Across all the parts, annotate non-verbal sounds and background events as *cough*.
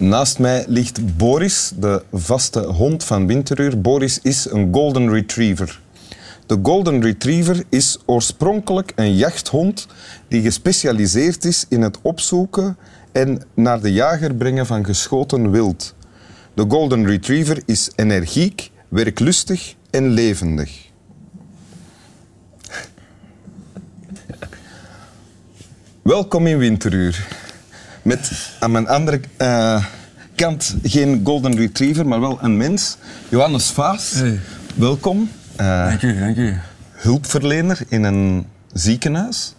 Naast mij ligt Boris, de vaste hond van Winteruur. Boris is een golden retriever. De golden retriever is oorspronkelijk een jachthond die gespecialiseerd is in het opzoeken en naar de jager brengen van geschoten wild. De golden retriever is energiek, werklustig en levendig. Welkom in Winteruur. Met aan mijn andere eh, kant geen golden retriever, maar wel een mens. Johannes Vaas, Hey. welkom. Eh, Dank u, dank u. hulpverlener in een ziekenhuis.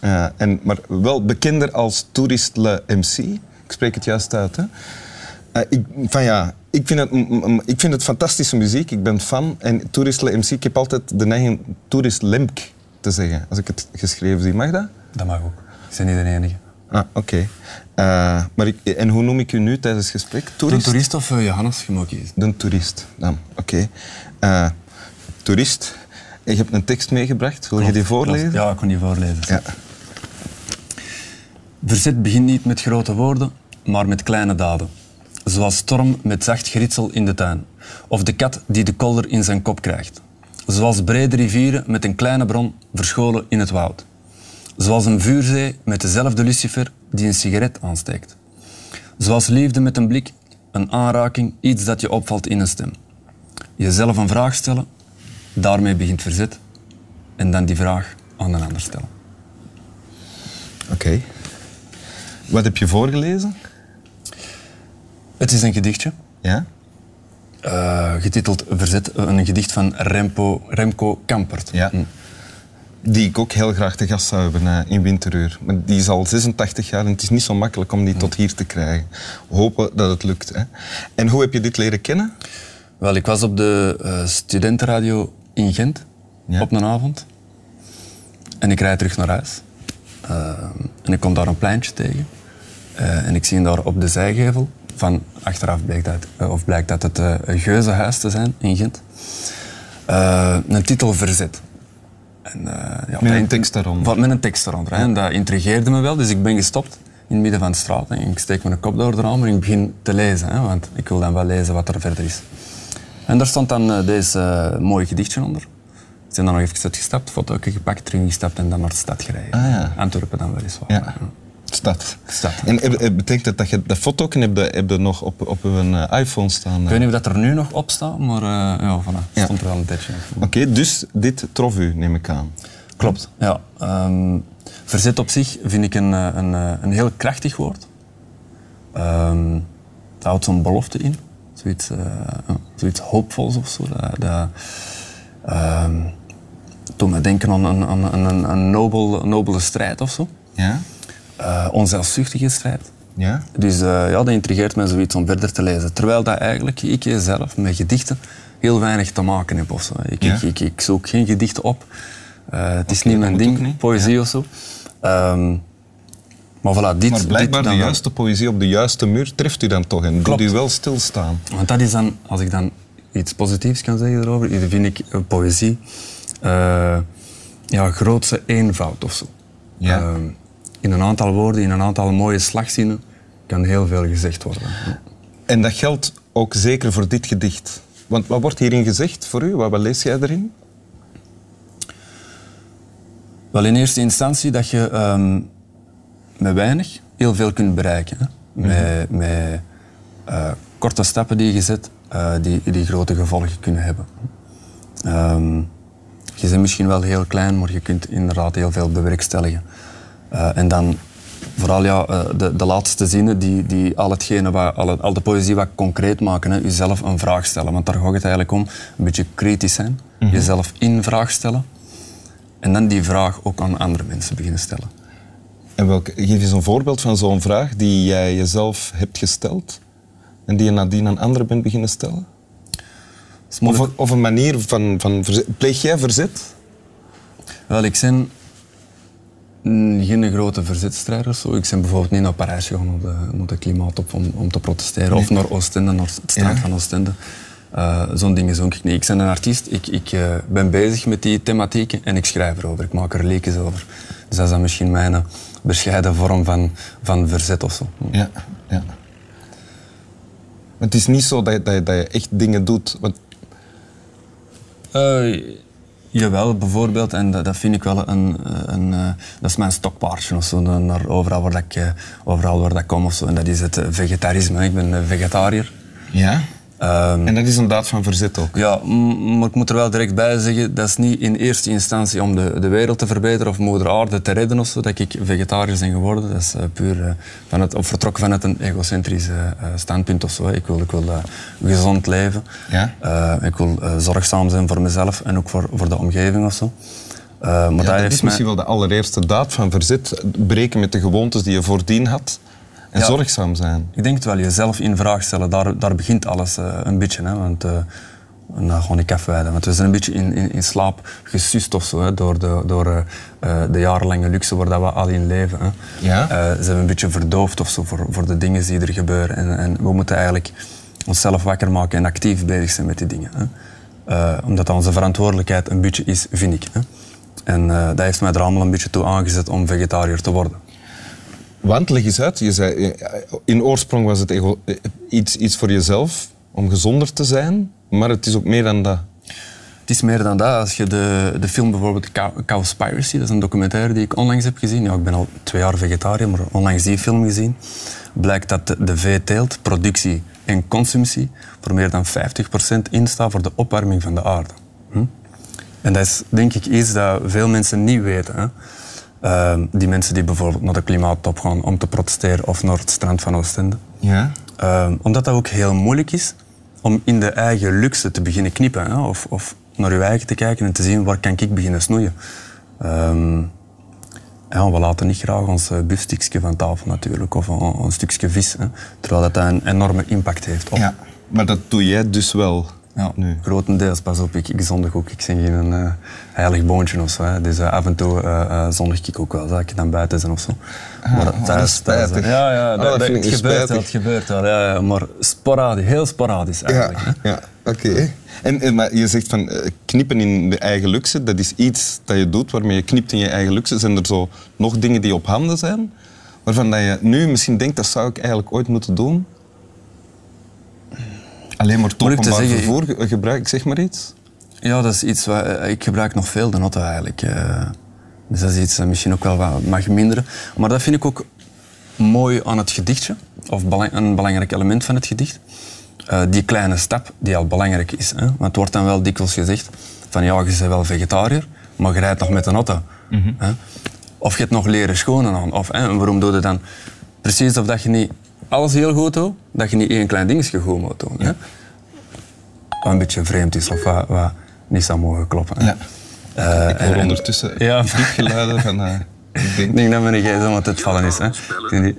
Eh, en, maar wel bekender als Tourist Le MC. Ik spreek het juist uit. Hè? Eh, ik, van ja, ik, vind het, ik vind het fantastische muziek. Ik ben fan. En Tourist Le MC, ik heb altijd de neiging Tourist Lemk te zeggen. Als ik het geschreven zie. Mag dat? Dat mag ook. Ik ben niet de enige. Ah, oké. Eh, maar ik, en hoe noem ik u nu tijdens het gesprek? De Toerist? toerist of eh, Johannes, kiezen. De toerist. Dan, oké. Eh, toerist, je hebt een tekst meegebracht. Wil je die voorlezen? Ja, ik kon die voorlezen. Ja. Verzet begint niet met grote woorden, maar met kleine daden. Zoals storm met zacht geritsel in de tuin. Of de kat die de kolder in zijn kop krijgt. Zoals brede rivieren met een kleine bron verscholen in het woud. Zoals een vuurzee met dezelfde lucifer die een sigaret aansteekt. Zoals liefde met een blik, een aanraking, iets dat je opvalt in een stem. Jezelf een vraag stellen, daarmee begint verzet. En dan die vraag aan een ander stellen. Oké. Wat heb je voorgelezen? Het is een gedichtje. Ja? Eh, getiteld Verzet, een gedicht van Remco, Remco Kampert. Ja. Hm. Die ik ook heel graag te gast zou hebben eh, in Winteruur. Maar die is al 86 jaar en het is niet zo makkelijk om die tot hier te krijgen. Hopen dat het lukt. Hè. En hoe heb je dit leren kennen? Wel, ik was op de eh, studentenradio in Gent Ja. op een avond. En ik rijd terug naar huis. Eh, en ik kom daar een pleintje tegen. En ik zie daar op de zijgevel, van achteraf blijkt dat, of blijkt dat het een geuzenhuis te zijn in Gent, een titel Verzet. En, eh, ja, Met een tekst daaronder. Wat, met een tekst eronder. hè. En dat intrigeerde me wel, dus ik ben gestopt in het midden van de straat. En ik steek mijn kop door de raam en ik begin te lezen. Hè, want ik wil dan wel lezen wat er verder is. En daar stond dan eh, deze eh, mooie gedichtje onder. Ik ben dan nog even uitgestapt, foto gepakt, terug gestapt en dan naar de stad gereden. Ah, ja. Antwerpen dan weliswaar. Ja. Stad. Stad. En heb- heb- betekent dat dat je dat foto heb je, heb je nog op, op je eh, iPhone staan? Ik weet niet of dat er nu nog op staat, maar eh, ja, voilà, Ja. stond er wel een tijdje. Oké, dus dit trof u, neem ik aan. Klopt. Ja, ehm, verzet op zich vind ik een, eh, een, eh, een heel krachtig woord. Het houdt zo'n belofte in. Zoiets, eh, ja, zoiets hoopvols of zo. Dat, dat ehm, doet me denken aan een, aan een, een, een nobel, nobele strijd of zo. Ja? Eh onzelfzuchtige strijd. Ja? Dus eh, ja, dat intrigeert mij zoiets om verder te lezen. Terwijl dat eigenlijk ik zelf met gedichten heel weinig te maken heb. Of zo. Ik, Ja? ik, ik, ik zoek geen gedichten op. Eh, het is niet mijn ding, niet. poëzie of zo. Ehm, maar voilà, dit... Maar blijkbaar dit de juiste poëzie op de juiste muur treft u dan toch en doet Klopt. u wel stilstaan. Want dat is dan, als ik dan iets positiefs kan zeggen erover, vind ik poëzie ja, grootse eenvoud of zo. Ja. Ehm, in een aantal woorden, in een aantal mooie slagzinnen, kan heel veel gezegd worden. En dat geldt ook zeker voor dit gedicht. Want wat wordt hierin gezegd voor u? Wat, wat lees jij erin? Wel, in eerste instantie dat je ehm, met weinig heel veel kunt bereiken. Hè? Met, met eh, korte stappen die je zet, eh, die, die grote gevolgen kunnen hebben. Ehm, je bent misschien wel heel klein, maar je kunt inderdaad heel veel bewerkstelligen. Eh, en dan vooral ja, eh, de, de laatste zinnen, die, die al, hetgene wat, al, al de poëzie wat concreet maken. Hè? Jezelf een vraag stellen. Want daar gaat het eigenlijk om. Een beetje kritisch zijn. Jezelf in vraag stellen. En dan die vraag ook aan andere mensen beginnen stellen. En welke, geef eens een voorbeeld van zo'n vraag die jij jezelf hebt gesteld en die je nadien aan anderen bent beginnen stellen? Of, of een manier van, van verzet. Pleeg jij verzet? Wel, ik ben geen grote verzetstrijder. of Zo. Ik ben bijvoorbeeld niet naar Parijs gegaan op de, naar de klimaatop om, om te protesteren. Of naar Oostende, naar het straat Ja. van Oostende. Eh, Zo'n dingen zoek ik niet. Ik ben een artiest, ik, ik eh, ben bezig met die thematieken en ik schrijf erover. Ik maak er leekjes over. Dus dat is dan misschien mijn eh, bescheiden vorm van, van verzet of zo. Ja. ja. Het is niet zo dat je, dat dat je echt dingen doet. Want, jawel, bijvoorbeeld, en dat, dat vind ik wel een, een eh, dat is mijn stokpaardje of zo, naar overal waar, dat ik, eh, overal waar dat ik kom of zo. En dat is het eh, vegetarisme. Ik ben vegetariër. ja? Ehm, En dat is een daad van verzet ook. ja, maar ik moet er wel direct bij zeggen, dat is niet in eerste instantie om de, de wereld te verbeteren of moeder aarde te redden of zo, dat ik vegetariër ben geworden. Dat is eh, puur eh, vanuit, of vertrokken vanuit een egocentrisch eh, standpunt of zo. Ik wil, ik wil gezond leven. Ja. Ik wil zorgzaam zijn voor mezelf en ook voor, voor de omgeving of zo. Maar Ja, dat is mij- misschien wel de allereerste daad van verzet. Breken met de gewoontes die je voordien had. En Ja. zorgzaam zijn. Ik denk het wel, jezelf in vraag stellen, daar, daar begint alles eh, een beetje. Hè, want, nou, gewoon ik afwijden. Want we zijn een beetje in, in, in slaap gesust of zo, hè, door, de, door eh, de jarenlange luxe waar dat we al in leven. Hè. Ja. Eh, zijn we een beetje verdoofd of zo voor, voor de dingen die er gebeuren. En, en we moeten eigenlijk onszelf wakker maken en actief bezig zijn met die dingen. Hè. Omdat dat onze verantwoordelijkheid een beetje is, vind ik. Hè. En dat heeft mij er allemaal een beetje toe aangezet om vegetariër te worden. Want leg eens uit, je zei, eh, in oorsprong was het eh, iets, iets voor jezelf, om gezonder te zijn. Maar het is ook meer dan dat. Het is meer dan dat. Als je de, de film bijvoorbeeld Cow- Cowspiracy, dat is een documentaire die ik onlangs heb gezien. Ja, ik ben al twee jaar vegetariër, maar onlangs die film gezien. Blijkt dat de, de veeteelt, productie en consumptie voor meer dan 50% instaat voor de opwarming van de aarde. Hm? En dat is denk ik iets dat veel mensen niet weten. Hè? Ehm, die mensen die bijvoorbeeld naar de klimaattop gaan om te protesteren of naar het strand van Oostende. Ja. Ehm, omdat dat ook heel moeilijk is om in de eigen luxe te beginnen knippen. Hè? Of, of naar je eigen te kijken en te zien waar kan ik beginnen snoeien. Ehm, ja, we laten niet graag ons uh, biefstukje van tafel natuurlijk, of een, een stukje vis. Hè? Terwijl dat een enorme impact heeft op... ja. Maar dat doe jij dus wel Ja, nu. grotendeels. Pas op, ik, ik zondig ook. Ik ben geen uh, heilig boontje of zo. Hè. Dus uh, af en toe uh, zondig ik ook wel, als ik dan buiten ben of zo. Ah, maar dat, thuis, thuis, Ja, ja oh, dat, dat dat, gebeurt wel, het gebeurt wel. Ja, ja, maar sporadisch, heel sporadisch eigenlijk. Ja, ja oké. Okay. En, en, maar je zegt van knippen in de eigen luxe, dat is iets dat je doet waarmee je knipt in je eigen luxe. Zijn er zo nog dingen die op handen zijn, waarvan dat je nu misschien denkt dat zou ik eigenlijk ooit moeten doen? Alleen maar het openbaar zeggen, vervoer ik... gebruik, zeg maar iets? Ja, dat is iets wat ik gebruik nog veel de auto eigenlijk. Uh, dus dat is iets dat misschien ook wel wat mag minderen. Maar dat vind ik ook mooi aan het gedichtje, of belang, een belangrijk element van het gedicht. Uh, die kleine stap die al belangrijk is. Hè? Want het wordt dan wel dikwijls gezegd van ja, je bent wel vegetariër, maar je rijdt nog met een auto. Mm -hmm. hè? Of je hebt nog leren schonen aan. Of hè, waarom doe je dan precies of dat je niet alles heel goed doet, dat je niet één klein dingetje goed moet doen. Hè? Wat een beetje vreemd is of wat, wat niet zou mogen kloppen. Ja. Uh, ik hoor en, ondertussen ja. geluiden van... Uh, ik denk, denk dat mijn gsm aan het vallen is. Hè? Die...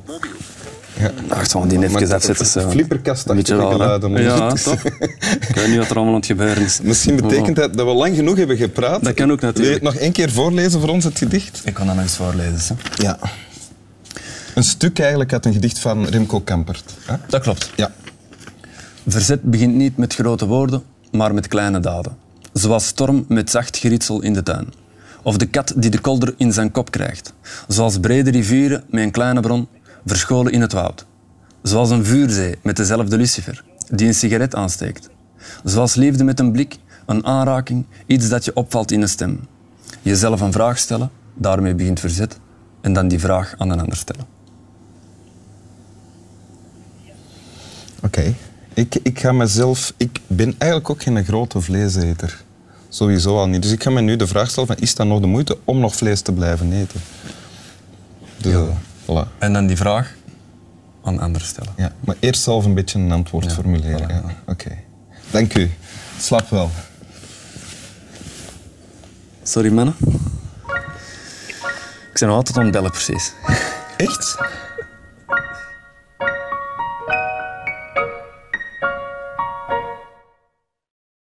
Ja. Ach, gewoon die netjes afzetten. Zo. Flipperkast een beetje geluiden. Ja, *laughs* toch? ik weet niet wat er allemaal aan het gebeuren is. Misschien betekent dat dat we lang genoeg hebben gepraat. Dat kan ook natuurlijk. Wil je het nog één keer voorlezen voor ons, het gedicht? Ik kan dat nog eens voorlezen. Hè? Ja. Een stuk eigenlijk uit een gedicht van Remco Kampert. Hè? Dat klopt. Ja. Verzet begint niet met grote woorden, maar met kleine daden. Zoals storm met zacht geritsel in de tuin. Of de kat die de kolder in zijn kop krijgt. Zoals brede rivieren met een kleine bron, verscholen in het woud. Zoals een vuurzee met dezelfde lucifer, die een sigaret aansteekt. Zoals liefde met een blik, een aanraking, iets dat je opvalt in een stem. Jezelf een vraag stellen, daarmee begint verzet, en dan die vraag aan een ander stellen. Oké. Okay. Ik, ik ga mezelf... Ik ben eigenlijk ook geen grote vleeseter. Sowieso al niet. Dus ik ga me nu de vraag stellen van, is dat nog de moeite om nog vlees te blijven eten? Dus, ja. voilà. En dan die vraag aan anderen stellen. Ja, maar eerst zelf een beetje een antwoord ja, formuleren. Voilà. Ja. Oké. Okay. Dank u. Slap wel. Sorry, mannen. Ik ben nog altijd aan het bellen, precies. Echt?